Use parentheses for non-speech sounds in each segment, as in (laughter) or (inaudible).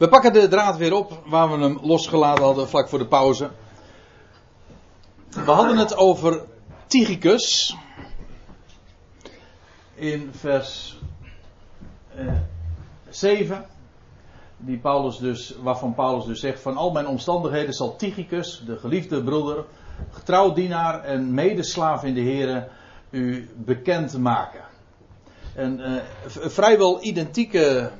We pakken de draad weer op waar we hem losgelaten hadden vlak voor de pauze. We hadden het over Tychicus. In vers eh, 7. Die Paulus dus, waarvan Paulus dus zegt: Van al mijn omstandigheden zal Tychicus, de geliefde broeder, getrouw dienaar en medeslaaf in de Here, u bekend maken. En eh, een vrijwel identieke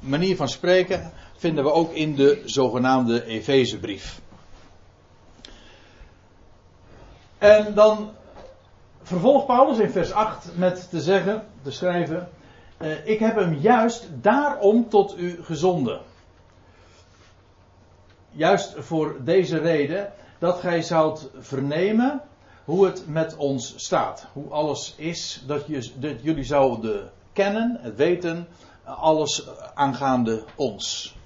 manier van spreken vinden we ook in de zogenaamde Efezebrief. En dan vervolgt Paulus in vers 8 met te zeggen, te schrijven, eh, ik heb hem juist daarom tot u gezonden. Juist voor deze reden dat gij zoudt vernemen hoe het met ons staat. Hoe alles is, dat, je, dat jullie zouden kennen, het weten, alles aangaande ons.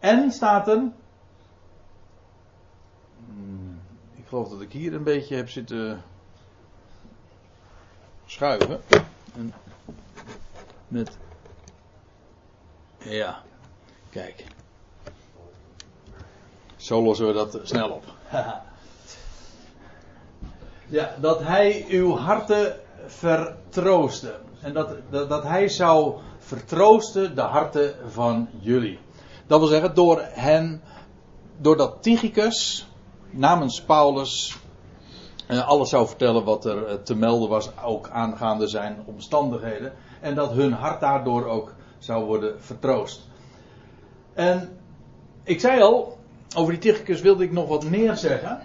En staat er. Hmm, ik geloof dat ik hier een beetje heb zitten schuiven. En met. Ja, kijk. Zo lossen we dat snel op. (laughs) ja, dat hij uw harten vertroosten. En dat, dat, dat hij zou vertroosten de harten van jullie. Dat wil zeggen, door hen, doordat Tychicus namens Paulus eh, alles zou vertellen wat er eh, te melden was, ook aangaande zijn omstandigheden. En dat hun hart daardoor ook zou worden vertroost. En ik zei al, over die Tychicus wilde ik nog wat meer zeggen.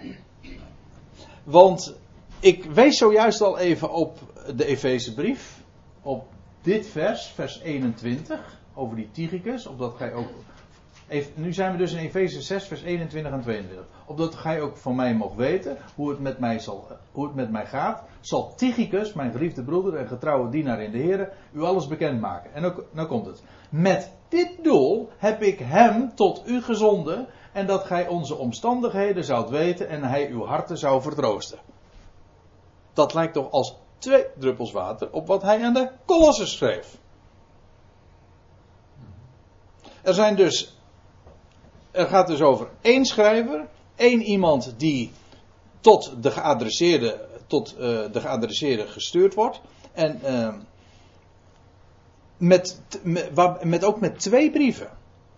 Want ik wees zojuist al even op de Efezebrief. Op dit vers, vers 21, over die Tychicus. Opdat gij ook nu zijn we dus in Efeze 6, vers 21 en 22. Opdat gij ook van mij mocht weten hoe het met mij, zal, hoe het met mij gaat, zal Tychicus, mijn geliefde broeder en getrouwe dienaar in de Heer, u alles bekendmaken. En ook, nou komt het. Met dit doel heb ik hem tot u gezonden, en dat gij onze omstandigheden zoudt weten en hij uw harten zou vertroosten. Dat lijkt toch als twee druppels water op wat hij aan de Colossus schreef. Er zijn dus er gaat dus over één schrijver, één iemand die tot de geadresseerde, tot, uh, de geadresseerde gestuurd wordt. En uh, met, met, ook met twee brieven.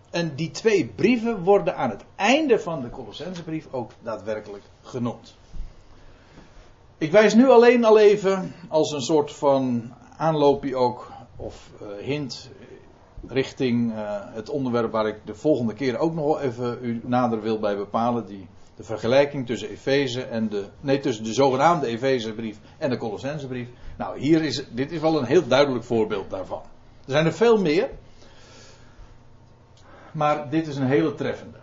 En die twee brieven worden aan het einde van de Colossensebrief ook daadwerkelijk genoemd. Ik wijs nu alleen al even als een soort van aanloopje ook, of uh, hint richting uh, het onderwerp waar ik de volgende keer ook nog even u nader wil bij bepalen. Die, de vergelijking tussen Efeze en de. Nee, tussen de zogenaamde Efezebrief en de Colossensebrief. Nou, hier is. Dit is wel een heel duidelijk voorbeeld daarvan. Er zijn er veel meer. Maar dit is een hele treffende.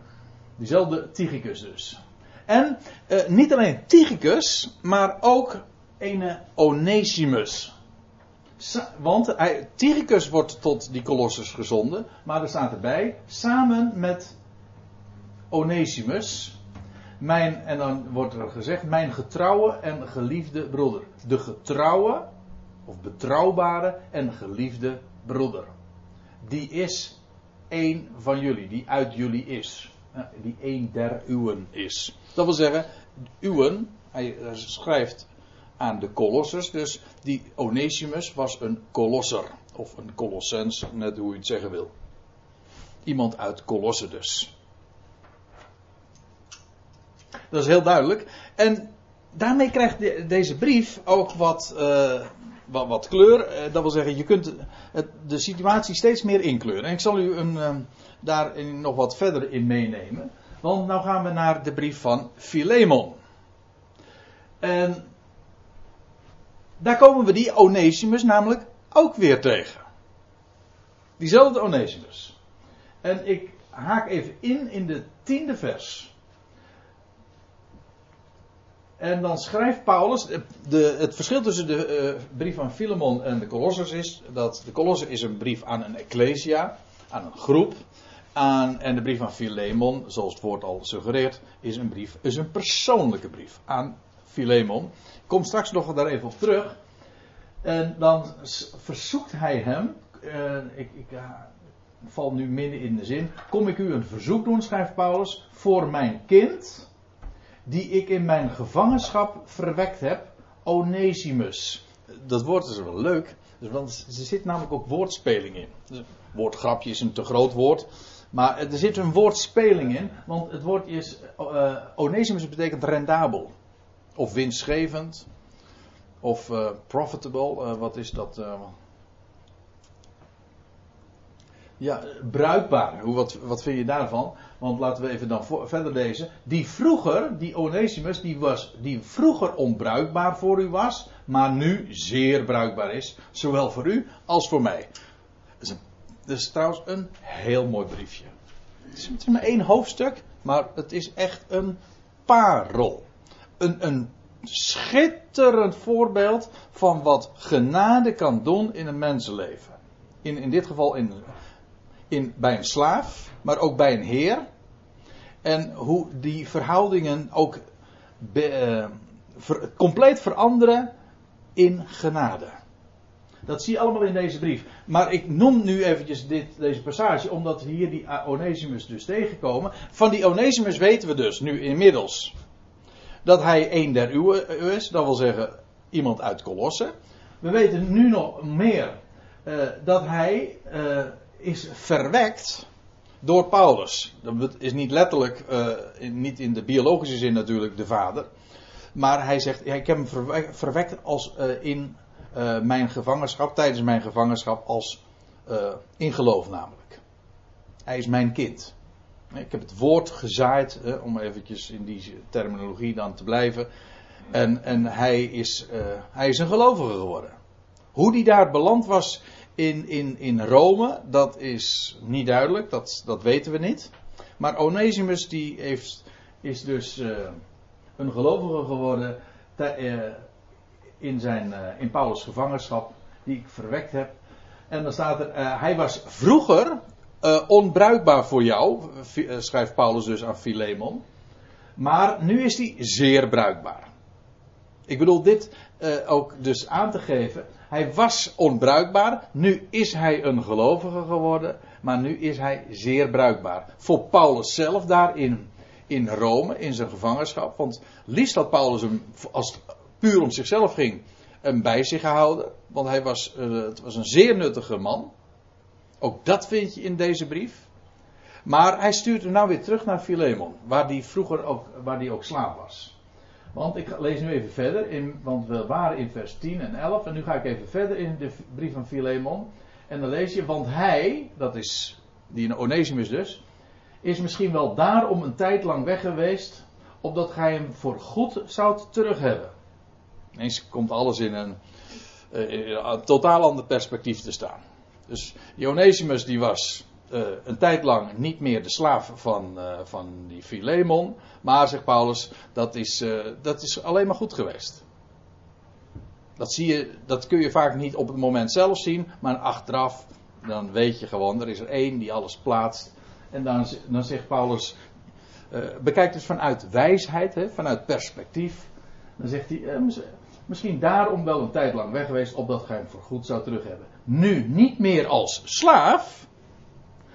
Diezelfde Tychicus dus. En uh, niet alleen Tychicus, maar ook een Onesimus. Want Tychicus wordt tot die kolossus gezonden, maar er staat erbij, samen met Onesimus, mijn, en dan wordt er gezegd, mijn getrouwe en geliefde broeder. De getrouwe, of betrouwbare en geliefde broeder. Die is één van jullie, die uit jullie is. Die één der uwen is. Dat wil zeggen, uwen, hij schrijft aan de Colossus. Dus die Onesimus was een kolosser. Of een colossens, net hoe je het zeggen wil. Iemand uit Colosse dus. Dat is heel duidelijk. En daarmee krijgt deze brief ook wat, uh, wat, wat, kleur. Uh, dat wil zeggen, je kunt de situatie steeds meer inkleuren. En ik zal u een, uh, daar nog wat verder in meenemen. Want nou gaan we naar de brief van Philemon. En daar komen we die Onesimus namelijk ook weer tegen. Diezelfde Onesimus. En ik haak even in in de tiende vers. En dan schrijft Paulus, de, het verschil tussen de uh, brief van Filemon en de Colossus is dat de Colossus is een brief aan een ecclesia, aan een groep. Aan, en de brief van Philemon, zoals het woord al suggereert, is een brief, is een persoonlijke brief aan Philemon. Ik kom straks nog daar even op terug. En dan verzoekt hij hem. Uh, ik, ik, val nu midden in de zin. Kom ik u een verzoek doen, schrijft Paulus, voor mijn kind, die ik in mijn gevangenschap verwekt heb, Onesimus. Dat woord is wel leuk, want er zit namelijk ook woordspeling in. Dus, woordgrapje is een te groot woord. Maar er zit een woordspeling in, want het woord is. Uh, Onesimus betekent rendabel. Of winstgevend. Of uh, profitable. Uh, wat is dat? Ja, bruikbaar. Hoe, wat, wat vind je daarvan? Want laten we even dan verder lezen. Die vroeger, die Onesimus, die, was, die vroeger onbruikbaar voor u was, maar nu zeer bruikbaar is. Zowel voor u als voor mij. Dat is, een, is trouwens een heel mooi briefje. Het is maar één hoofdstuk, maar het is echt een parel. Een, schitterend voorbeeld van wat genade kan doen in een mensenleven. In, in dit geval in in, bij een slaaf, maar ook bij een heer. En hoe die verhoudingen ook uh, compleet veranderen in genade. Dat zie je allemaal in deze brief. Maar ik noem nu eventjes dit, deze passage, omdat we hier die Onesimus dus tegenkomen. Van die Onesimus weten we dus nu inmiddels dat hij een der uwe is, dat wil zeggen iemand uit Colosse. We weten nu nog meer uh, dat hij uh, is verwekt door Paulus. Dat is niet letterlijk, uh, niet in de biologische zin natuurlijk de vader. Maar hij zegt, ik heb hem verwekt als in mijn gevangenschap, tijdens mijn gevangenschap, als in geloof namelijk. Hij is mijn kind. Ik heb het woord gezaaid, om eventjes in die terminologie dan te blijven. En, en hij, is, hij is een gelovige geworden. Hoe die daar beland was in, in, in Rome, dat is niet duidelijk, dat, dat weten we niet. Maar Onesimus die heeft, is dus uh, een gelovige geworden uh, in, zijn, in Paulus' gevangenschap, die ik verwekt heb. En dan staat er, hij was vroeger onbruikbaar voor jou, schrijft Paulus dus aan Philemon. Maar nu is hij zeer bruikbaar. Ik bedoel dit ook dus aan te geven. Hij was onbruikbaar, nu is hij een gelovige geworden, maar nu is hij zeer bruikbaar. Voor Paulus zelf daar in, Rome, in zijn gevangenschap. Want liefst had Paulus hem, als het puur om zichzelf ging, hem bij zich gehouden. Want hij was, het was een zeer nuttige man. Ook dat vind je in deze brief. Maar hij stuurt hem nou weer terug naar Philemon, waar die vroeger ook, waar die ook slaaf was. Want ik lees nu even verder, in, want we waren in vers 10 en 11. En nu ga ik even verder in de brief van Philemon. En dan lees je, want hij, dat is die Onesimus dus, is misschien wel daarom een tijd lang weg geweest, opdat gij hem voor goed zou terug hebben. Ineens komt alles in een, eh, in een totaal ander perspectief te staan. Dus die Onesimus die was uh, een tijd lang niet meer de slaaf van, uh, van die Philemon. Maar, zegt Paulus, dat is, uh, dat is alleen maar goed geweest. Dat, zie je, dat kun je vaak niet op het moment zelf zien, maar achteraf, dan weet je gewoon, er is er één die alles plaatst. En dan, dan zegt Paulus, bekijk dus vanuit wijsheid, hè, vanuit perspectief. Dan zegt hij, misschien daarom wel een tijd lang weg geweest, opdat gij hem voor goed zou terug hebben. Nu niet meer als slaaf,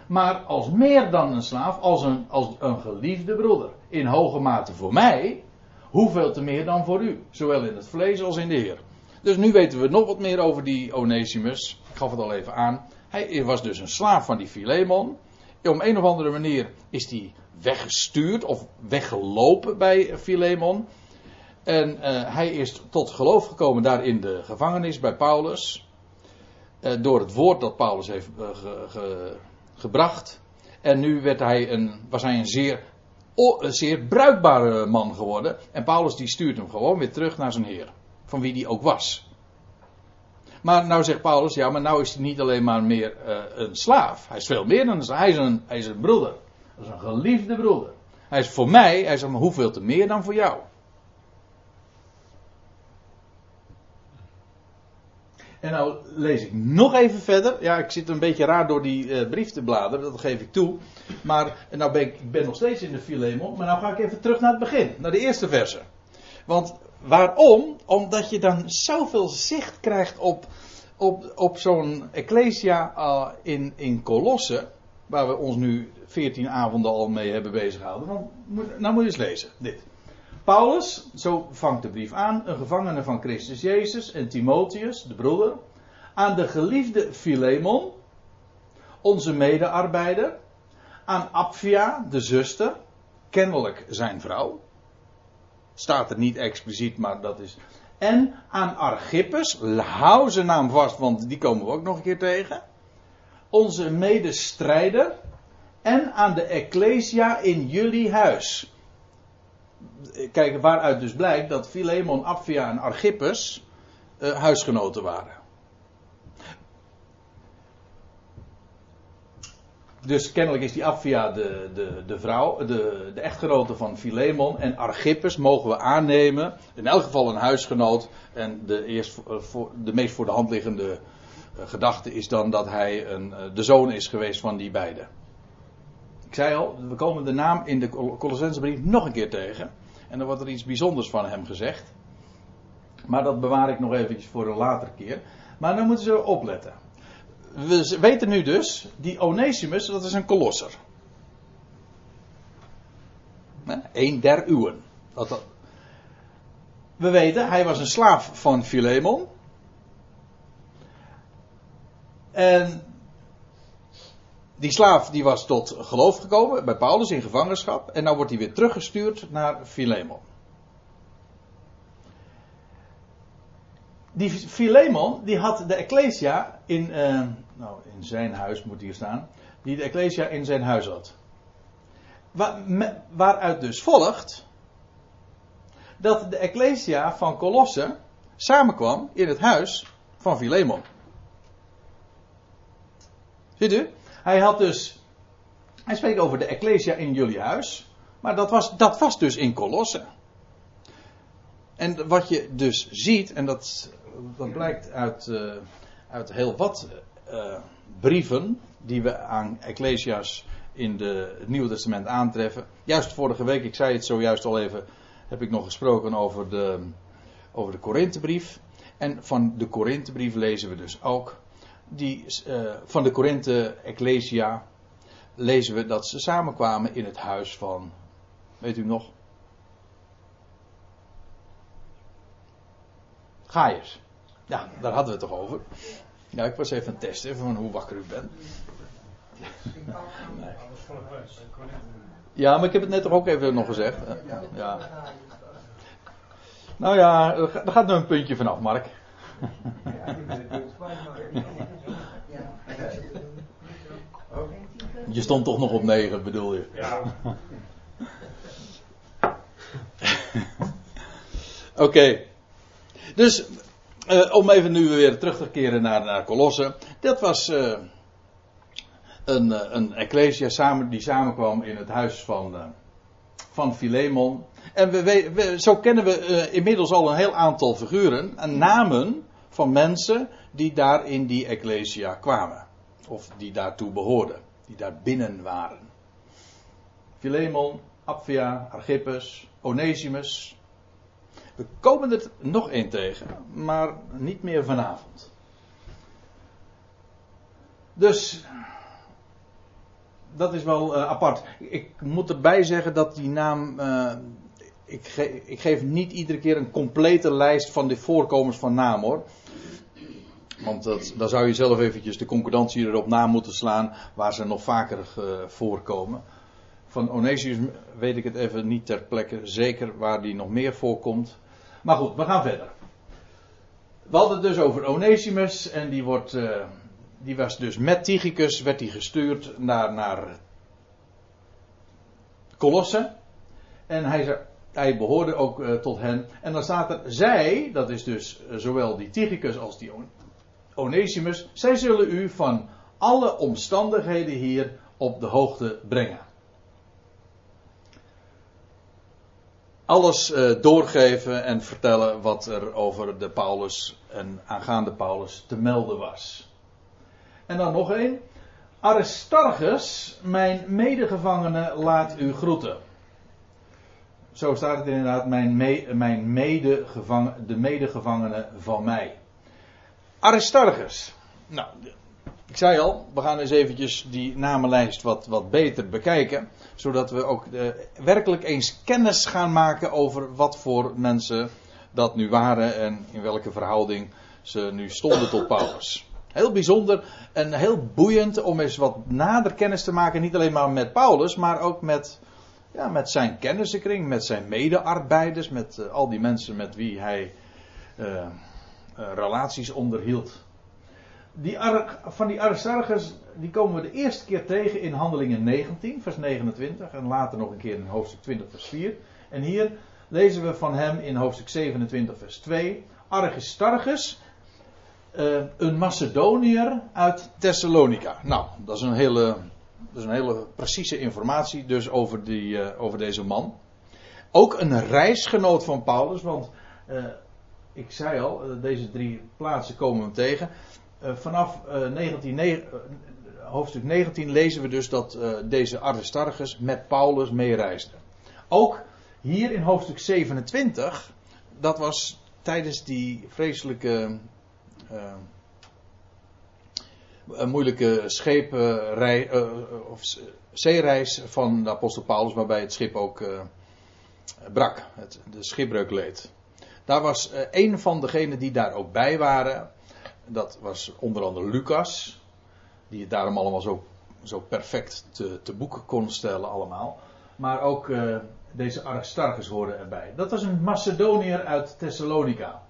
maar als meer dan een slaaf, als een, als een geliefde broeder. In hoge mate voor mij, hoeveel te meer dan voor u, zowel in het vlees als in de Heer. Dus nu weten we nog wat meer over die Onesimus. Ik gaf het al even aan. Hij was dus een slaaf van die Philemon. Op een of andere manier is hij weggestuurd of weggelopen bij Philemon. En uh, hij is tot geloof gekomen daar in de gevangenis bij Paulus. Uh, door het woord dat Paulus heeft ge, gebracht. En nu werd hij een, was hij een zeer, zeer bruikbare man geworden. En Paulus die stuurt hem gewoon weer terug naar zijn Heer. Van wie die ook was. Maar nou zegt Paulus, ja, maar nou is hij niet alleen maar meer uh, een slaaf. Hij is veel meer dan een. Hij is een, hij is een broeder. Dat is een geliefde broeder. Hij is voor mij, hij zegt maar hoeveel te meer dan voor jou. En nou lees ik nog even verder. Ja, ik zit een beetje raar door die uh, brief te bladeren, dat geef ik toe. Maar nou ben ik, ik ben nog steeds in de Filemon, maar nou ga ik even terug naar het begin, naar de eerste verse. Want waarom? Omdat je dan zoveel zicht krijgt op, op, op zo'n Ecclesia uh, in, in Colosse. waar we ons nu 14 avonden al mee hebben bezighouden. Nou, nou moet je eens lezen, dit. Paulus, zo vangt de brief aan, een gevangene van Christus Jezus en Timotheus, de broeder, aan de geliefde Philemon, onze medearbeider, aan Apphia, de zuster, kennelijk zijn vrouw. Staat er niet expliciet, maar dat is. En aan Archippus, hou zijn naam vast, want die komen we ook nog een keer tegen. Onze medestrijder. En aan de Ecclesia in jullie huis. Kijk, waaruit dus blijkt dat Philemon, Apphia en Archippus uh, huisgenoten waren. Dus kennelijk is die Apphia de, de, de vrouw, de, de echtgenote van Philemon. En Archippus mogen we aannemen. In elk geval een huisgenoot. En de, eerst, voor, de meest voor de hand liggende eh, gedachte is dan dat hij een, eh, de zoon is geweest van die beiden. Ik zei al, we komen de naam in de Colossensebrief nog een keer tegen. En dan wordt er iets bijzonders van hem gezegd. Maar dat bewaar ik nog eventjes voor een later keer. Maar dan moeten ze opletten we weten nu dus, die Onesimus, dat is een kolosser. Een der uwen. We weten, hij was een slaaf van Philemon. En die slaaf die was tot geloof gekomen bij Paulus in gevangenschap. En nou wordt hij weer teruggestuurd naar Philemon. die Philemon, die had de Ecclesia in, uh, nou, in zijn huis moet hier staan, die de Ecclesia in zijn huis had. Waar, waaruit dus volgt dat de Ecclesia van Colosse samenkwam in het huis van Philemon. Ziet u? Hij had dus, hij spreekt over de Ecclesia in jullie huis, maar dat was, dat was dus in Colosse. En wat je dus ziet, en dat blijkt uit, uh, uit heel wat uh, brieven die we aan Ecclesia's in de, het Nieuwe Testament aantreffen. Juist vorige week, ik zei het zojuist al even, heb ik nog gesproken over de, over de Korinthebrief. En van de Korinthebrief lezen we dus ook. Die, uh, van de Korinthe Ecclesia lezen we dat ze samenkwamen in het huis van, weet u nog? Gaius. Ja, daar hadden we het toch over. Ja, ik was even aan het testen van hoe wakker u bent. Ja, maar ik heb het net toch ook even nog gezegd. Ja. Nou ja, er gaat nog een puntje vanaf, Mark. Je stond toch nog op 9, bedoel je? Ja. (laughs) Oké. Dus uh, om even nu weer terug te keren naar, naar Colosse. Dat was uh, een, eh, een ecclesia samen, die samenkwam in het huis van, uh, van Philemon. En we, we, zo kennen we inmiddels al een heel aantal figuren en namen van mensen die daar in die ecclesia kwamen. Of die daartoe behoorden, die daar binnen waren. Philemon, Apphia, Archippus, Onesimus, we komen er nog één tegen, maar niet meer vanavond. Dus dat is wel uh, apart. Ik moet erbij zeggen dat die naam. Uh, ik, ik, geef niet iedere keer een complete lijst van de voorkomens van naam hoor. Want dat, dan zou je zelf eventjes de concordantie erop na moeten slaan waar ze nog vaker uh, voorkomen. Van Onesius weet ik het even niet ter plekke zeker waar die nog meer voorkomt. Maar goed, we gaan verder. We hadden het dus over Onesimus en die, wordt, uh, die was dus met Tychicus werd hij gestuurd naar, naar Colosse. En hij, hij behoorde ook uh, tot hen. En dan staat er, zij, dat is dus zowel die Tychicus als die Onesimus, zij zullen u van alle omstandigheden hier op de hoogte brengen. alles uh, doorgeven en vertellen wat er over de Paulus en aangaande Paulus te melden was. En dan nog één. Aristarchus, mijn medegevangene, laat u groeten. Zo staat het inderdaad, mijn, me, mijn de medegevangene van mij. Aristarchus. Nou, ik zei al, we gaan eens eventjes die namenlijst wat, wat beter bekijken. Zodat we ook uh, werkelijk eens kennis gaan maken over wat voor mensen dat nu waren en in welke verhouding ze nu stonden tot Paulus. Heel bijzonder en heel boeiend om eens wat nader kennis te maken. Niet alleen maar met Paulus, maar ook met, ja, met zijn kennissenkring, met zijn medearbeiders, met uh, al die mensen met wie hij uh, relaties onderhield die van die Aristarchus, die komen we de eerste keer tegen in Handelingen 19, vers 29. En later nog een keer in hoofdstuk 20, vers 4. En hier lezen we van hem in hoofdstuk 27, vers 2. Aristarchus, uh, een Macedoniër uit Thessalonica. Nou, dat is een hele, dat is een hele precieze informatie dus over, die, uh, over deze man. Ook een reisgenoot van Paulus, want ik zei al, deze drie plaatsen komen we tegen. Uh, vanaf 19, uh, hoofdstuk 19 lezen we dus dat eh, deze Aristarchus met Paulus meereisde. Ook hier in hoofdstuk 27, dat was tijdens die vreselijke, eh, moeilijke schepenrij, of zeereis van de apostel Paulus, waarbij het schip ook brak, het, de schipbreuk leed. Daar was een van degenen die daar ook bij waren, dat was onder andere Lucas, die het daarom allemaal zo, zo perfect te, te boek kon stellen allemaal. Maar ook uh, deze Aristarchus hoorde erbij. Dat was een Macedoniër uit Thessalonica.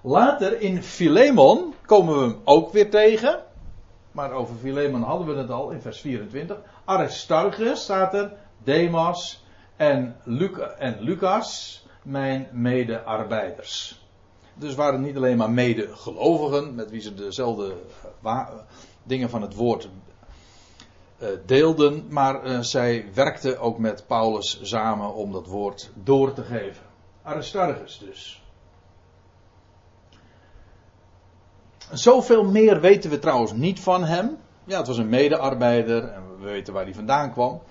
Later in Philemon komen we hem ook weer tegen. Maar over Philemon hadden we het al in vers 24. Aristarchus staat er, Demas en, Luca, en Lucas, mijn medearbeiders. Dus waren niet alleen maar medegelovigen, met wie ze dezelfde eh, dingen van het woord uh, deelden, maar uh, zij werkten ook met Paulus samen om dat woord door te geven. Aristarchus dus. Zoveel meer weten we trouwens niet van hem. Ja, het was een medearbeider en we weten waar hij vandaan kwam.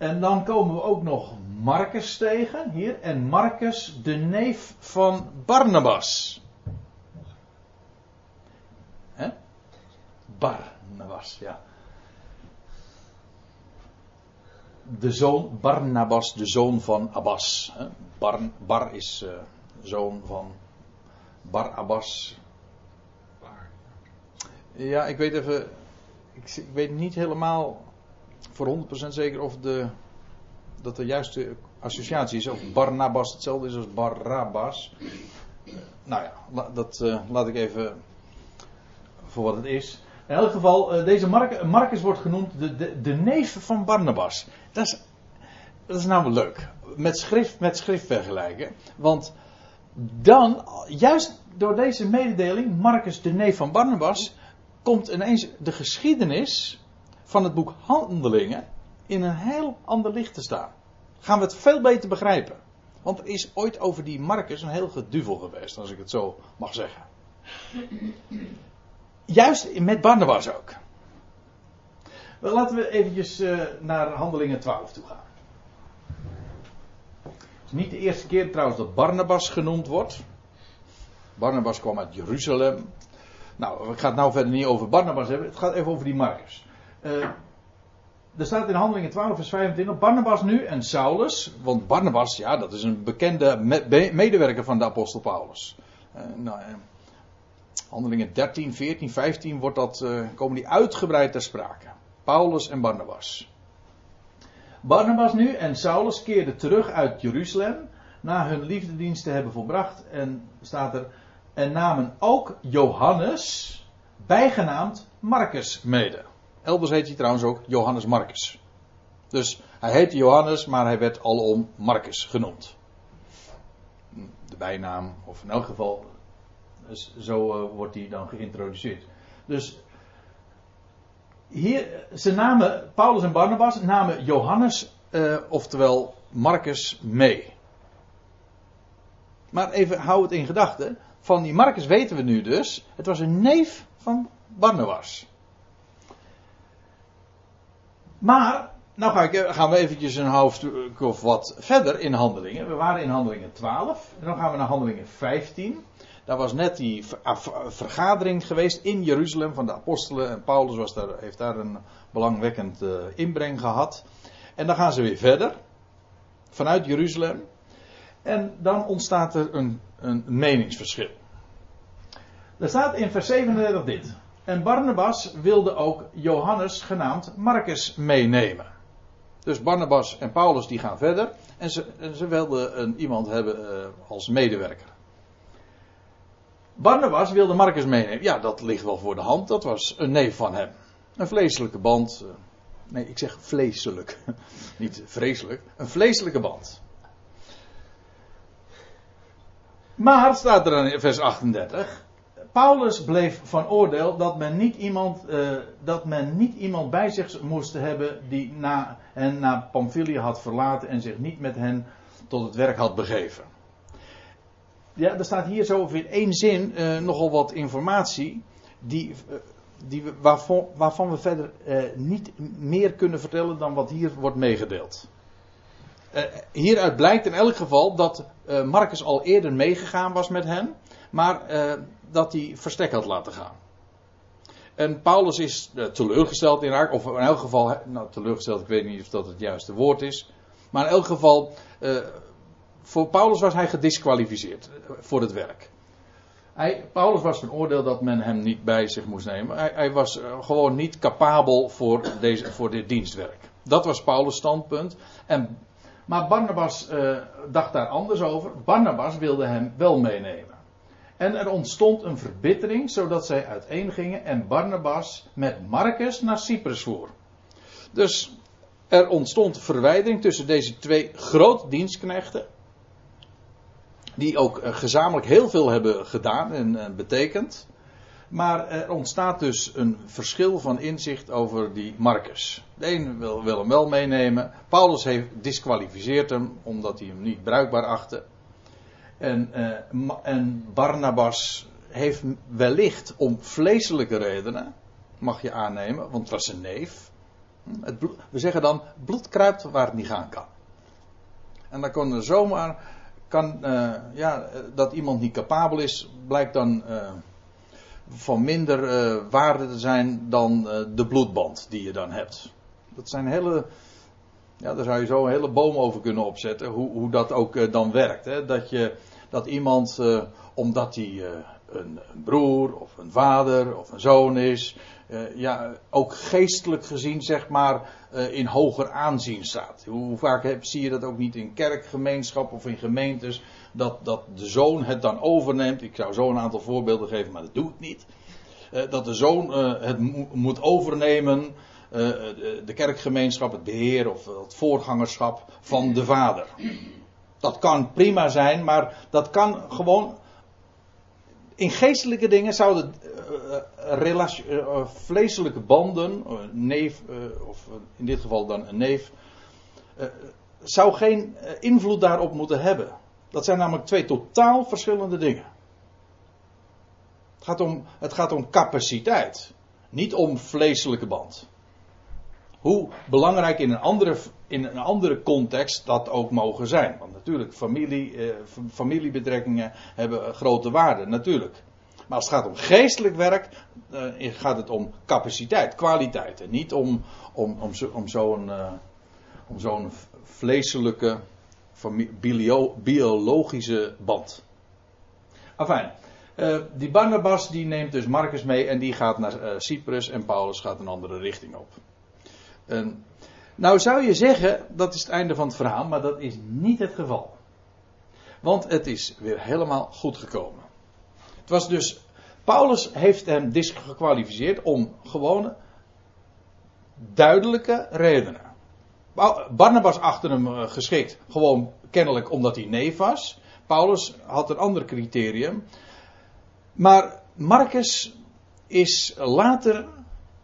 En dan komen we ook nog Marcus tegen hier. En Marcus, de neef van Barnabas. Hè? Barnabas, ja. De zoon, Barnabas, de zoon van Abbas. Bar, Bar is uh, zoon van Bar Abbas. Ja, ik weet even. Ik weet niet helemaal voor 100% zeker of de, dat de juiste associatie is. Of Barnabas hetzelfde is als Barabbas. Nou ja, dat uh, laat ik even voor wat het is. In elk geval, uh, deze Marcus wordt genoemd de, de, de, neef van Barnabas. Dat is, dat is namelijk leuk. Met schrift, met schrift vergelijken. Want dan, juist door deze mededeling, Marcus de neef van Barnabas, komt ineens de geschiedenis van het boek Handelingen in een heel ander licht te staan. Gaan we het veel beter begrijpen. Want er is ooit over die Marcus een heel geduvel geweest, als ik het zo mag zeggen. Juist met Barnabas ook. Wel, laten we eventjes uh, naar Handelingen 12 toe gaan. Het is niet de eerste keer trouwens dat Barnabas genoemd wordt. Barnabas kwam uit Jeruzalem. Nou, ik ga het nou verder niet over Barnabas hebben. Het gaat even over die Marcus. Uh, er staat in Handelingen 12 vers 25, Barnabas nu en Saulus, want Barnabas, ja, dat is een bekende medewerker van de apostel Paulus. Uh, nou, uh, handelingen 13, 14, 15 wordt dat, komen die uitgebreid ter sprake. Paulus en Barnabas. Barnabas nu en Saulus keerden terug uit Jeruzalem na hun liefdedienst te hebben volbracht en staat er en namen ook Johannes, bijgenaamd Marcus, mede. Elders heet hij trouwens ook Johannes Marcus. Dus hij heette Johannes, maar hij werd alom Marcus genoemd. De bijnaam, of in elk geval, zo uh, wordt hij dan geïntroduceerd. Dus hier, ze namen, Paulus en Barnabas namen Johannes, uh, oftewel Marcus, mee. Maar even hou het in gedachten. Van die Marcus weten we nu dus. Het was een neef van Barnabas. Maar, nou eh, gaan we eventjes een hoofdstuk of wat verder in handelingen. We waren in handelingen 12. En dan gaan we naar handelingen 15. daar was net die vergadering geweest in Jeruzalem van de apostelen. En Paulus was daar, heeft daar een belangwekkend uh, inbreng gehad. En dan gaan ze weer verder. Vanuit Jeruzalem. En dan ontstaat er een, een meningsverschil. Er staat in vers 37 dit. En Barnabas wilde ook Johannes genaamd Marcus meenemen. Dus Barnabas en Paulus die gaan verder. En ze, ze wilden een, iemand hebben uh, als medewerker. Barnabas wilde Marcus meenemen. Ja, dat ligt wel voor de hand. Dat was een neef van hem. Een vleeselijke band. Uh, nee, ik zeg vleeselijk. (laughs) Niet vreselijk. Een vleeselijke band. Maar staat er in vers 38. Paulus bleef van oordeel dat men niet iemand, uh, dat men niet iemand bij zich moest hebben die na, hen naar Pamphylia had verlaten en zich niet met hen tot het werk had begeven. Ja, er staat hier zo in één zin uh, nogal wat informatie die, uh, die waarvan, waarvan, we verder niet meer kunnen vertellen dan wat hier wordt meegedeeld. hieruit blijkt in elk geval dat Marcus al eerder meegegaan was met hen, maar dat hij verstek had laten gaan. En Paulus is uh, teleurgesteld in haar, of in elk geval, nou teleurgesteld, ik weet niet of dat het juiste woord is. Maar in elk geval, uh, voor Paulus was hij gedisqualificeerd voor het werk. Hij, Paulus was van oordeel dat men hem niet bij zich moest nemen. Hij, hij was gewoon niet capabel voor, deze, voor dit dienstwerk. Dat was Paulus' standpunt. En, maar Barnabas dacht daar anders over. Barnabas wilde hem wel meenemen. En er ontstond een verbittering, zodat zij uiteengingen en Barnabas met Marcus naar Cyprus voer. Dus er ontstond verwijdering tussen deze twee grote dienstknechten. Die ook eh, gezamenlijk heel veel hebben gedaan en eh, betekend. Maar er ontstaat dus een verschil van inzicht over die Marcus. De een wil, hem wel meenemen. Paulus heeft disqualificeerd hem omdat hij hem niet bruikbaar achtte. En, uh, en Barnabas heeft wellicht om vleeselijke redenen, mag je aannemen, want het was een neef. Het bloed, we zeggen dan, bloed kruipt waar het niet gaan kan. En dan kon er zomaar, kan, uh, ja, dat iemand niet capabel is, blijkt dan uh, van minder waarde te zijn dan de bloedband die je dan hebt. Dat zijn hele, ja, daar zou je zo een hele boom over kunnen opzetten, hoe, hoe dat ook dan werkt. Hè? Dat je dat iemand, uh, omdat hij uh, een, broer of een vader of een zoon is, uh, ja, ook geestelijk gezien, zeg maar, in hoger aanzien staat. Hoe vaak heb, zie je dat ook niet in kerkgemeenschap of in gemeentes, dat, dat de zoon het dan overneemt. Ik zou zo een aantal voorbeelden geven, maar dat doe ik niet. dat de zoon het mo moet overnemen. de kerkgemeenschap, het beheer of het voorgangerschap van de vader. Dat kan prima zijn, maar dat kan gewoon. In geestelijke dingen zouden uh, vleeselijke banden, neef, of in dit geval dan een neef, zou geen invloed daarop moeten hebben. Dat zijn namelijk twee totaal verschillende dingen. Het gaat om, het gaat om capaciteit, niet om vleeselijke band. Hoe belangrijk in een andere, in een andere context dat ook mogen zijn. Want natuurlijk, familie, eh, familiebetrekkingen hebben grote waarde, natuurlijk. Maar als het gaat om geestelijk werk, eh, gaat het om capaciteit, kwaliteit. En niet om, om, om, om zo'n zo'n vleeselijke, bio, biologische band. Enfin, uh, die Barnabas die neemt dus Marcus mee en die gaat naar uh, Cyprus en Paulus gaat een andere richting op. En, nou zou je zeggen, dat is het einde van het verhaal, maar dat is niet het geval. Want het is weer helemaal goed gekomen. Het was dus, Paulus heeft hem disgekwalificeerd om gewone, duidelijke redenen. Barnabas achter hem eh, geschikt, gewoon kennelijk omdat hij neef was. Paulus had een ander criterium. Maar Marcus is later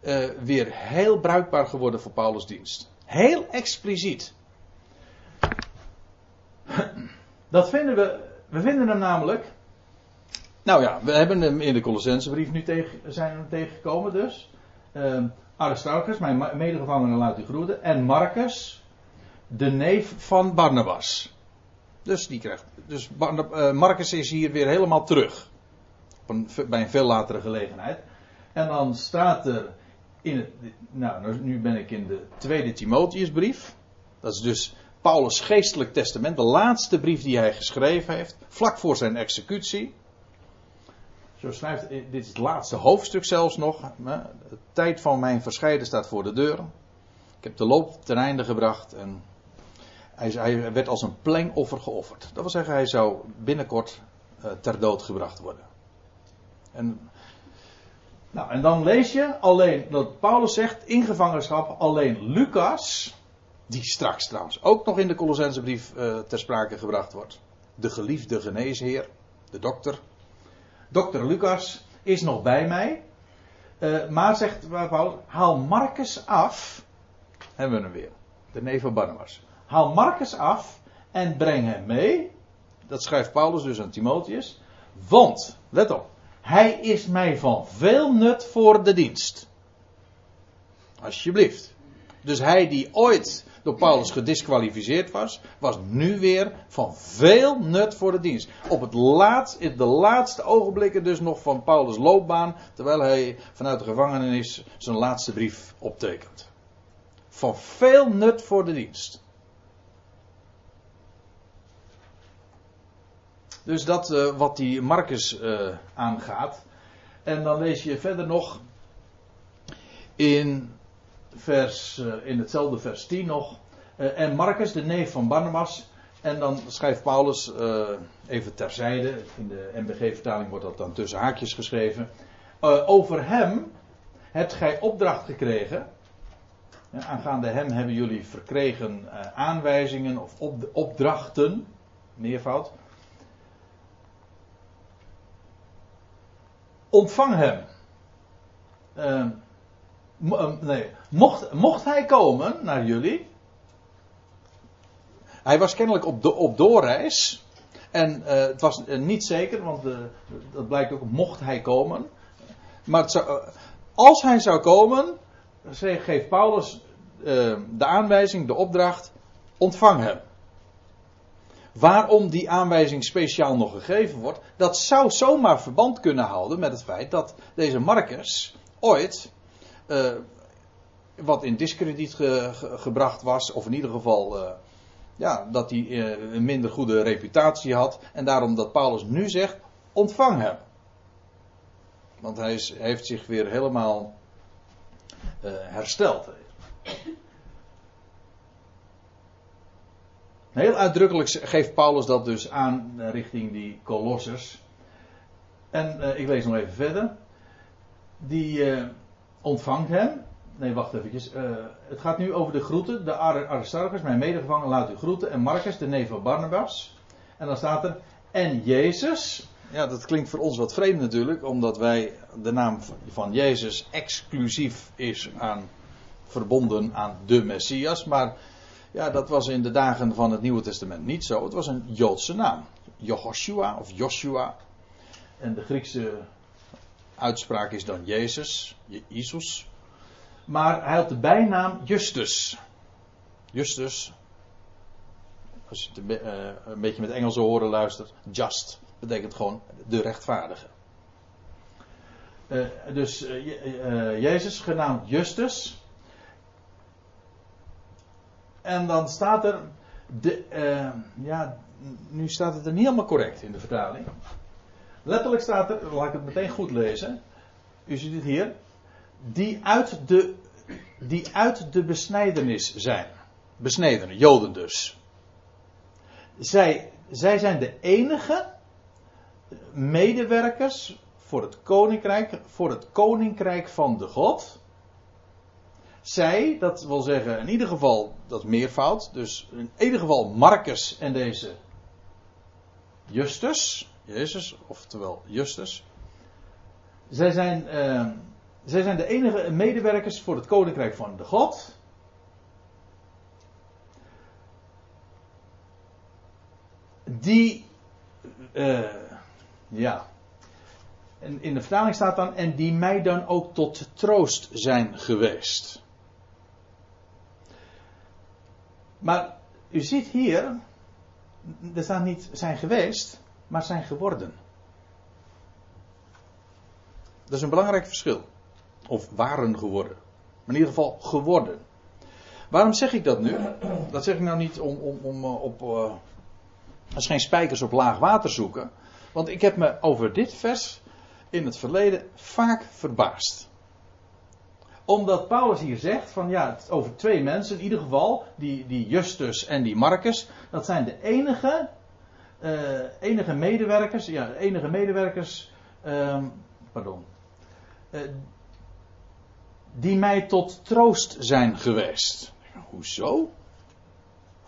uh, weer heel bruikbaar geworden voor Paulus' dienst. Heel expliciet. Dat vinden we, we vinden hem namelijk. Nou ja, we hebben hem in de Colossensebrief nu tegen, zijn hem tegengekomen dus. Uh, Aristarchus, mijn medegevangene laat u groeten. En Marcus, de neef van Barnabas. Dus die krijgt. Dus uh, Marcus is hier weer helemaal terug. een, bij een veel latere gelegenheid. En dan staat er in het. Nou, nu ben ik in de tweede Timotheusbrief. Dat is dus Paulus' geestelijk testament, de laatste brief die hij geschreven heeft, vlak voor zijn executie. Zo schrijft, dit is het laatste hoofdstuk zelfs nog. De tijd van mijn verscheiden staat voor de deur. Ik heb de loop ten einde gebracht en hij, hij werd als een plengoffer geofferd. Dat wil zeggen, hij zou binnenkort uh, ter dood gebracht worden. En, nou, en dan lees je alleen dat Paulus zegt in gevangenschap alleen Lucas, die straks trouwens ook nog in de Colossensebrief uh, ter sprake gebracht wordt, de geliefde geneesheer, de dokter, dokter Lucas is nog bij mij. Uh, maar zegt Paulus, haal Marcus af. Hebben we hem weer. De neef van Barnabas. Haal Marcus af en breng hem mee. Dat schrijft Paulus dus aan Timotheus. Want, let op, hij is mij van veel nut voor de dienst. Alsjeblieft. Dus hij die ooit door Paulus gedisqualificeerd was, was nu weer van veel nut voor de dienst. Op het laatst, in de laatste ogenblikken dus nog van Paulus' loopbaan, terwijl hij vanuit de gevangenis zijn laatste brief optekent. Van veel nut voor de dienst. Dus dat uh, wat die Marcus uh, aangaat. En dan lees je verder nog in, vers, uh, in hetzelfde vers 10 nog. en Marcus, de neef van Barnabas. En dan schrijft Paulus even terzijde. In de MBG-vertaling wordt dat dan tussen haakjes geschreven. over hem hebt gij opdracht gekregen. En aangaande hem hebben jullie verkregen aanwijzingen of op, opdrachten. Meervoud ontvang hem. Uh, nee. mocht, mocht hij komen naar jullie. Hij was kennelijk op, op doorreis. En uh, het was uh, niet zeker, want dat blijkt ook, mocht hij komen. Maar als hij zou komen, geeft Paulus de aanwijzing, de opdracht, ontvang hem. Waarom die aanwijzing speciaal nog gegeven wordt, dat zou zomaar verband kunnen houden met het feit dat deze Marcus ooit uh, wat in discrediet ge, gebracht was, of in ieder geval uh, ja, dat hij uh, een minder goede reputatie had. En daarom dat Paulus nu zegt: ontvang hem. Want hij is, heeft zich weer helemaal hersteld. Heel uitdrukkelijk geeft Paulus dat dus aan eh, richting die Colossus. En uh, ik lees nog even verder. Die uh, ontvangt hem. Nee, wacht eventjes. Het gaat nu over de groeten. De Aristarchus, mijn medegevangen, laat u groeten. En Marcus, de neef van Barnabas. En dan staat er. En Jezus. Ja, dat klinkt voor ons wat vreemd natuurlijk. Omdat wij de naam van Jezus exclusief is aan, verbonden aan de Messias. Maar ja, dat was in de dagen van het Nieuwe Testament niet zo. Het was een Joodse naam. Jehoshua of Joshua. En de Griekse uitspraak is dan Jezus, Jezus. Maar hij had de bijnaam Justus. Justus. Als je uh, een beetje met Engelse horen luistert. Just betekent gewoon de rechtvaardige. Uh, dus uh, Jezus, genaamd Justus. En dan staat er. De, uh, ja, nu staat het er niet helemaal correct in de vertaling. Letterlijk staat er, laat ik het meteen goed lezen. U ziet het hier. Die uit de, die uit de besnijdenis zijn. Besnedenen, Joden dus. Zij, zij zijn de enige medewerkers voor het koninkrijk, voor het koninkrijk van de God zij, dat wil zeggen in ieder geval dat meervoud, dus in ieder geval Marcus en deze Justus, Jezus, oftewel Justus. Zij zijn, uh, zij zijn de enige medewerkers voor het koninkrijk van de God. Die, uh, ja, en in de vertaling staat dan, en die mij dan ook tot troost zijn geweest. Maar u ziet hier, er staat niet zijn geweest, maar zijn geworden. Dat is een belangrijk verschil. Of waren geworden. Maar in ieder geval geworden. Waarom zeg ik dat nu? Dat zeg ik nou niet om, om, om eh, op. Uh, als geen spijkers op laag water zoeken. Want ik heb me over dit vers in het verleden vaak verbaasd. Omdat Paulus hier zegt van ja, over twee mensen in ieder geval, die, die Justus en die Marcus, dat zijn de enige, uh, enige medewerkers, ja, enige medewerkers, uh, pardon, uh, die mij tot troost zijn geweest. Hoezo?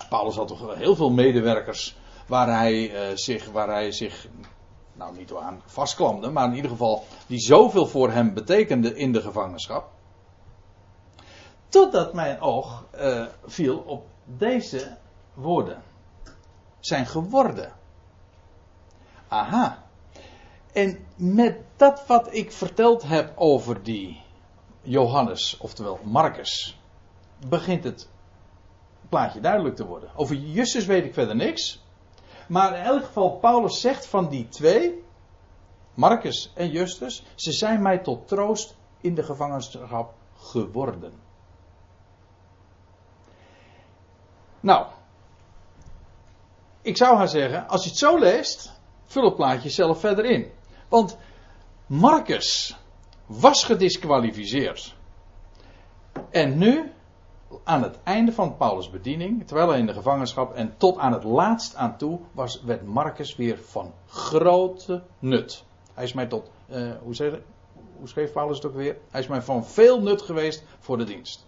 Paulus had toch heel veel medewerkers waar hij, uh, zich, waar hij zich nou niet aan vastklamde, maar in ieder geval die zoveel voor hem betekende in de gevangenschap. Totdat mijn oog uh, viel op deze woorden. Zijn geworden. Aha. En met dat wat ik verteld heb over die Johannes, oftewel Marcus, begint het plaatje duidelijk te worden. Over Justus weet ik verder niks. Maar in elk geval, Paulus zegt van die twee, Marcus en Justus, ze zijn mij tot troost in de gevangenschap geworden. Nou, ik zou haar zeggen, als je het zo leest, vul het plaatje zelf verder in. Want Marcus was gedisqualificeerd. En nu aan het einde van Paulus' bediening, terwijl hij in de gevangenschap en tot aan het laatst aan toe, was, werd Marcus weer van grote nut. Hij is mij tot, uh, hoe, zeg, hoe schreef Paulus het ook weer? Hij is mij van veel nut geweest voor de dienst.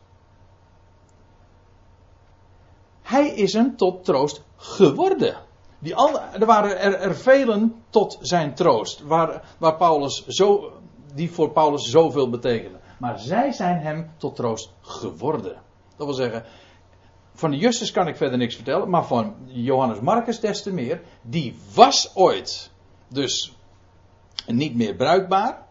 Hij is hem tot troost geworden. Die andere, er waren er, er velen tot zijn troost, waar, waar Paulus zo, die voor Paulus zoveel betekenen. Maar zij zijn hem tot troost geworden. Dat wil zeggen, van de Justus kan ik verder niks vertellen, maar van Johannes Marcus des te meer. Die was ooit dus niet meer bruikbaar.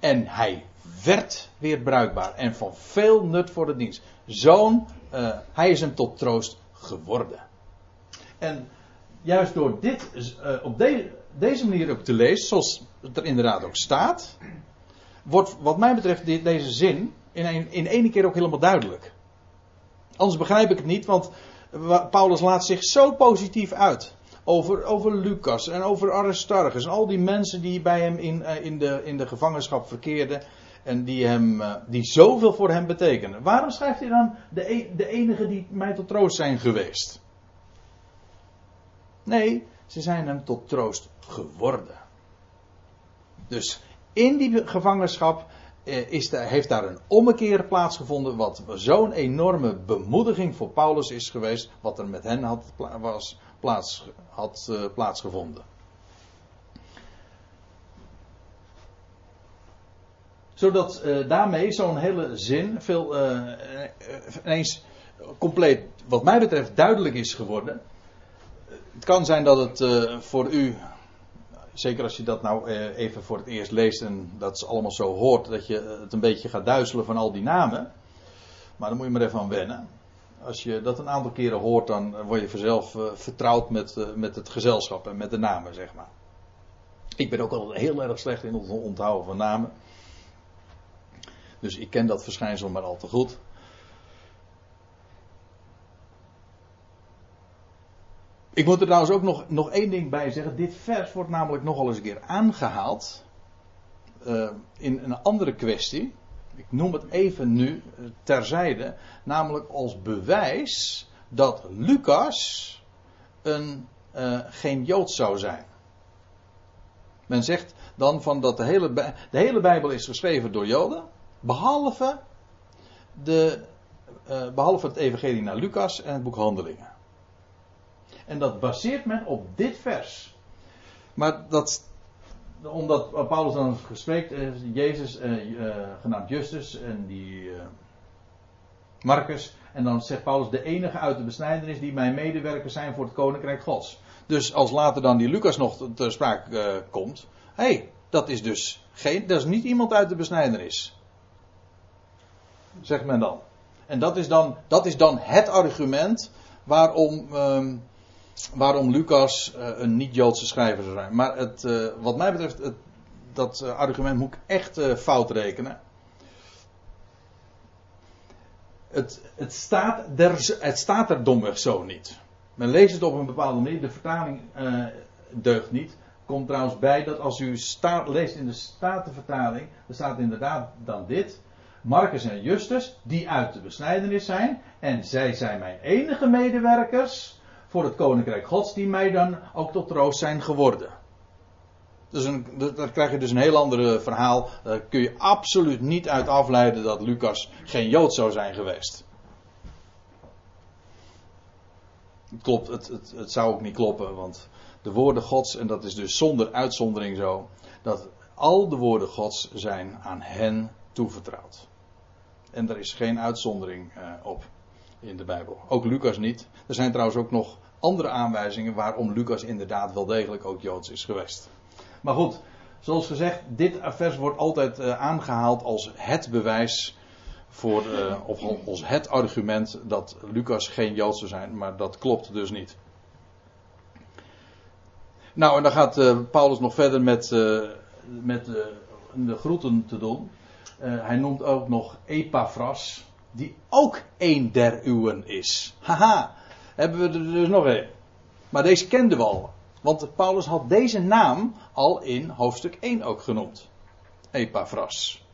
En hij werd weer bruikbaar. En van veel nut voor de dienst. Zoon, uh, hij is hem tot troost geworden. En juist door dit uh, op de, deze manier ook te lezen, zoals het er inderdaad ook staat, wordt wat mij betreft deze zin in, een, in één keer ook helemaal duidelijk. Anders begrijp ik het niet, want Paulus laat zich zo positief uit. Over, over Lucas en over Aristarchus en al die mensen die bij hem in, eh, in, de, in de gevangenschap verkeerden. En die, hem, eh, die zoveel voor hem betekenen. Waarom schrijft hij dan de, e, de enige die mij tot troost zijn geweest? Nee, ze zijn hem tot troost geworden. Dus in die gevangenschap eh, is heeft daar een ommekeer plaatsgevonden. Wat zo'n enorme bemoediging voor Paulus is geweest. Wat er met hen had, was, plaats, had uh, plaatsgevonden. Zodat uh, daarmee zo'n hele zin veel uh, ineens compleet, wat mij betreft, duidelijk is geworden. Het kan zijn dat het voor u zeker als je dat nou eh, even voor het eerst leest en dat is allemaal zo hoort, dat je het een beetje gaat duizelen van al die namen. Maar dan moet je maar even aan wennen. Als je dat een aantal keren hoort, dan word je vanzelf vertrouwd met, met het gezelschap en met de namen, zeg maar. Ik ben ook al heel erg slecht in het onthouden van namen. Dus ik ken dat verschijnsel maar al te goed. Ik moet er trouwens ook nog, nog één ding bij zeggen. Dit vers wordt namelijk nogal eens een keer aangehaald. Uh, in een andere kwestie. Ik noem het even nu uh, terzijde. Namelijk als bewijs dat Lucas een, uh, geen Jood zou zijn. Men zegt dan van dat de hele, de hele Bijbel is geschreven door Joden. Behalve, de, behalve het evangelie naar Lucas en het boek Handelingen. En dat baseert men op dit vers. Maar dat, omdat Paulus dan gesproken is, Jezus, eh, eh, genaamd Justus en die eh, Marcus. En dan zegt Paulus, de enige uit de besnijdenis die mijn medewerkers zijn voor het koninkrijk gods. Dus als later dan die Lucas nog ter sprake uh, komt. Hé, hey, dat is dus geen, dat is niet iemand uit de besnijdenis. Zegt men dan. En dat is dan, dat is dan het argument waarom um, waarom Lucas uh, een niet-Joodse schrijver zou zijn. Maar het, uh, wat mij betreft, het, dat eh, argument moet ik echt fout rekenen. Het, het, staat er, het staat er domweg zo niet. Men leest het op een bepaalde manier. De vertaling uh, deugt niet. Komt trouwens bij dat als u leest in de Statenvertaling, er staat inderdaad dan dit. Marcus en Justus, die uit de besnijdenis zijn. En zij zijn mijn enige medewerkers voor het koninkrijk gods, die mij dan ook tot troost zijn geworden. Dus een, daar krijg je dus een heel ander verhaal. Daar kun je absoluut niet uit afleiden dat Lucas geen Jood zou zijn geweest. Klopt, het, het, het zou ook niet kloppen, want de woorden Gods, en dat is dus zonder uitzondering zo, dat al de woorden Gods zijn aan hen toevertrouwd. En er is geen uitzondering uh, op in de Bijbel. Ook Lucas niet. Er zijn trouwens ook nog andere aanwijzingen waarom Lucas inderdaad wel degelijk ook Joods is geweest. Maar goed, zoals gezegd, dit vers wordt altijd uh, aangehaald als het bewijs voor, uh, of als het argument dat Lucas geen Jood zou zijn, maar dat klopt dus niet. Nou, en dan gaat Paulus nog verder met, met de groeten te doen. Hij noemt ook nog Epaphras, die ook een der uwen is. Haha, hebben we er dus nog een. Maar deze kenden we al. Want Paulus had deze naam al in hoofdstuk 1 ook genoemd. Epaphras.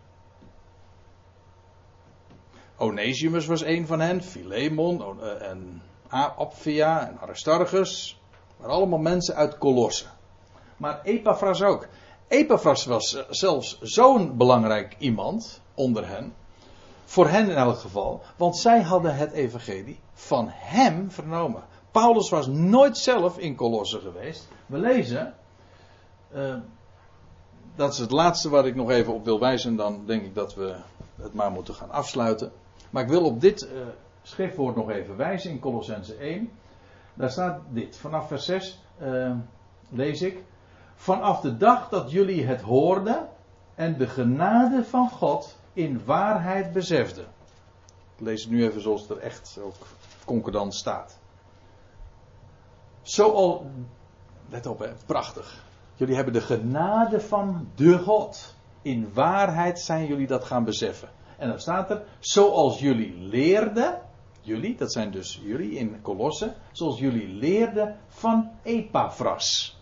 Onesimus was een van hen, Philemon eh, en Apphia en Aristarchus. Maar allemaal mensen uit Colosse. Maar Epaphras ook. Epaphras was eh, zelfs zo'n belangrijk iemand onder hen. Voor hen in elk geval. Want zij hadden het evangelie van hem vernomen. Paulus was nooit zelf in Colosse geweest. We lezen. Uh, dat is het laatste waar ik nog even op wil wijzen. Dan denk ik dat we het maar moeten gaan afsluiten. Maar ik wil op dit uh, schriftwoord nog even wijzen in Colossense 1. Daar staat dit. Vanaf vers 6 uh, eh, lees ik. Vanaf de dag dat jullie het hoorden en de genade van God in waarheid beseften. Ik lees het nu even zoals het er echt ook concordant staat. Zoal, let op prachtig. Jullie hebben de genade van de God. In waarheid zijn jullie dat gaan beseffen. En dan staat er, zoals jullie leerden, jullie, dat zijn dus jullie in Kolossen, zoals jullie leerden van Epaphras.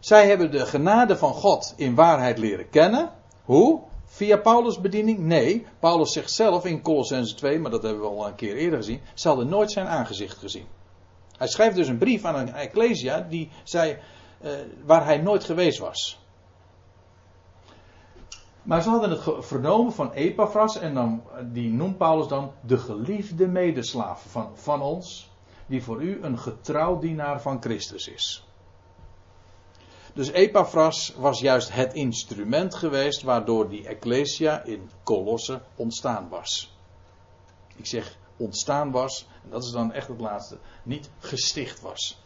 Zij hebben de genade van God in waarheid leren kennen. Hoe? Via Paulus' bediening? Nee. Paulus zegt zelf in Colossense 2, maar dat hebben we al een keer eerder gezien. Ze hadden nooit zijn aangezicht gezien. Hij schrijft dus een brief aan een ecclesia die zei, uh, waar hij nooit geweest was. Maar ze hadden het vernomen van Epaphras en dan, die noemt Paulus dan de geliefde medeslaaf van, van ons, die voor u een getrouw dienaar van Christus is. Dus Epaphras was juist het instrument geweest waardoor die Ecclesia in Colosse ontstaan was. Ik zeg ontstaan was, en dat is dan echt het laatste, niet gesticht was.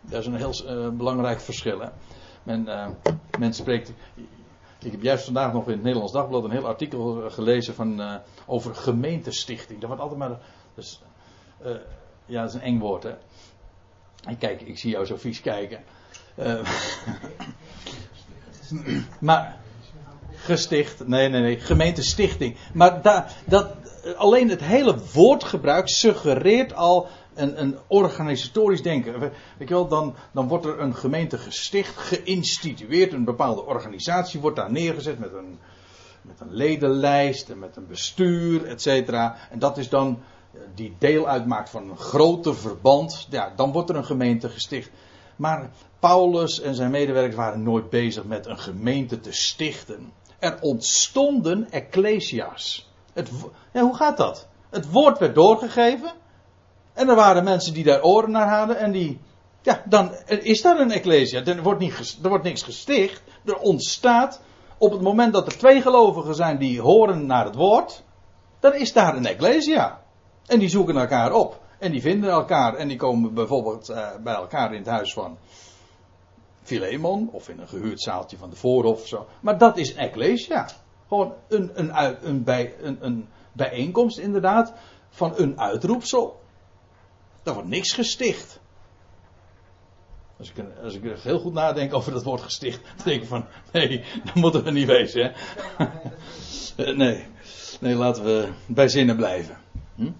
Dat is een heel uh, belangrijk verschil. Hè? Men, uh, men spreekt. Ik heb juist vandaag nog in het Nederlands Dagblad een heel artikel gelezen van, over gemeentestichting. Dat wordt altijd maar. Dus, ja, dat is een eng woord, hè? Kijk, ik zie jou zo vies kijken. Uh, (laughs) maar gesticht, nee, nee, nee, gemeentestichting. Maar da, dat, alleen het hele woordgebruik suggereert al een, een organisatorisch denken. Weet je wel, dan, dan wordt er een gemeente gesticht, geïnstitueerd, een bepaalde organisatie wordt daar neergezet met een, met een ledenlijst en met een bestuur, et cetera. En dat is dan die deel uitmaakt van een grote verband, ja, dan wordt er een gemeente gesticht. Maar Paulus en zijn medewerkers waren nooit bezig met een gemeente te stichten. Er ontstonden ecclesia's. Het, ja, hoe gaat dat? Het woord werd doorgegeven. En er waren mensen die daar oren naar hadden. En die. Ja, dan is daar een ecclesia. Er wordt, niet, er wordt niks gesticht. Er ontstaat. Op het moment dat er twee gelovigen zijn die horen naar het woord. Dan is daar een ecclesia. En die zoeken elkaar op. En die vinden elkaar. En die komen bijvoorbeeld uh, bij elkaar in het huis van Philemon. Of in een gehuurd zaaltje van de voorhof of zo. Maar dat is ecclesia. Gewoon een, een, een, bij, een, een bijeenkomst inderdaad. Van een uitroepsel. Daar wordt niks gesticht. Als ik, als ik heel goed nadenk over dat woord gesticht, dan denk ik van, nee, dat moeten we niet wezen. Hè? (laughs) nee, nee, laten we bij zinnen blijven. Hm?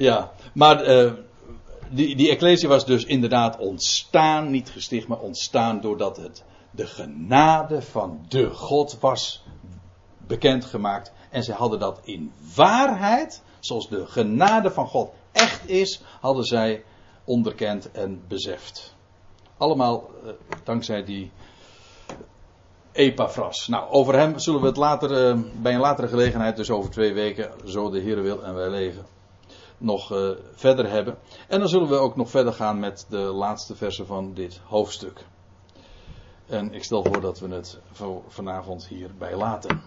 Ja, maar uh, die, die Ecclesia was dus inderdaad ontstaan, niet gesticht, maar ontstaan doordat het de genade van de God was bekendgemaakt. En ze hadden dat in waarheid, zoals de genade van God echt is, hadden zij onderkend en beseft. Allemaal eh, dankzij die Epaphras. Nou, over hem zullen we het later, eh, bij een latere gelegenheid, dus over twee weken, zo de Heer wil en wij leven, nog uh, verder hebben. En dan zullen we ook nog verder gaan met de laatste versen van dit hoofdstuk. En ik stel voor dat we het vanavond hierbij laten.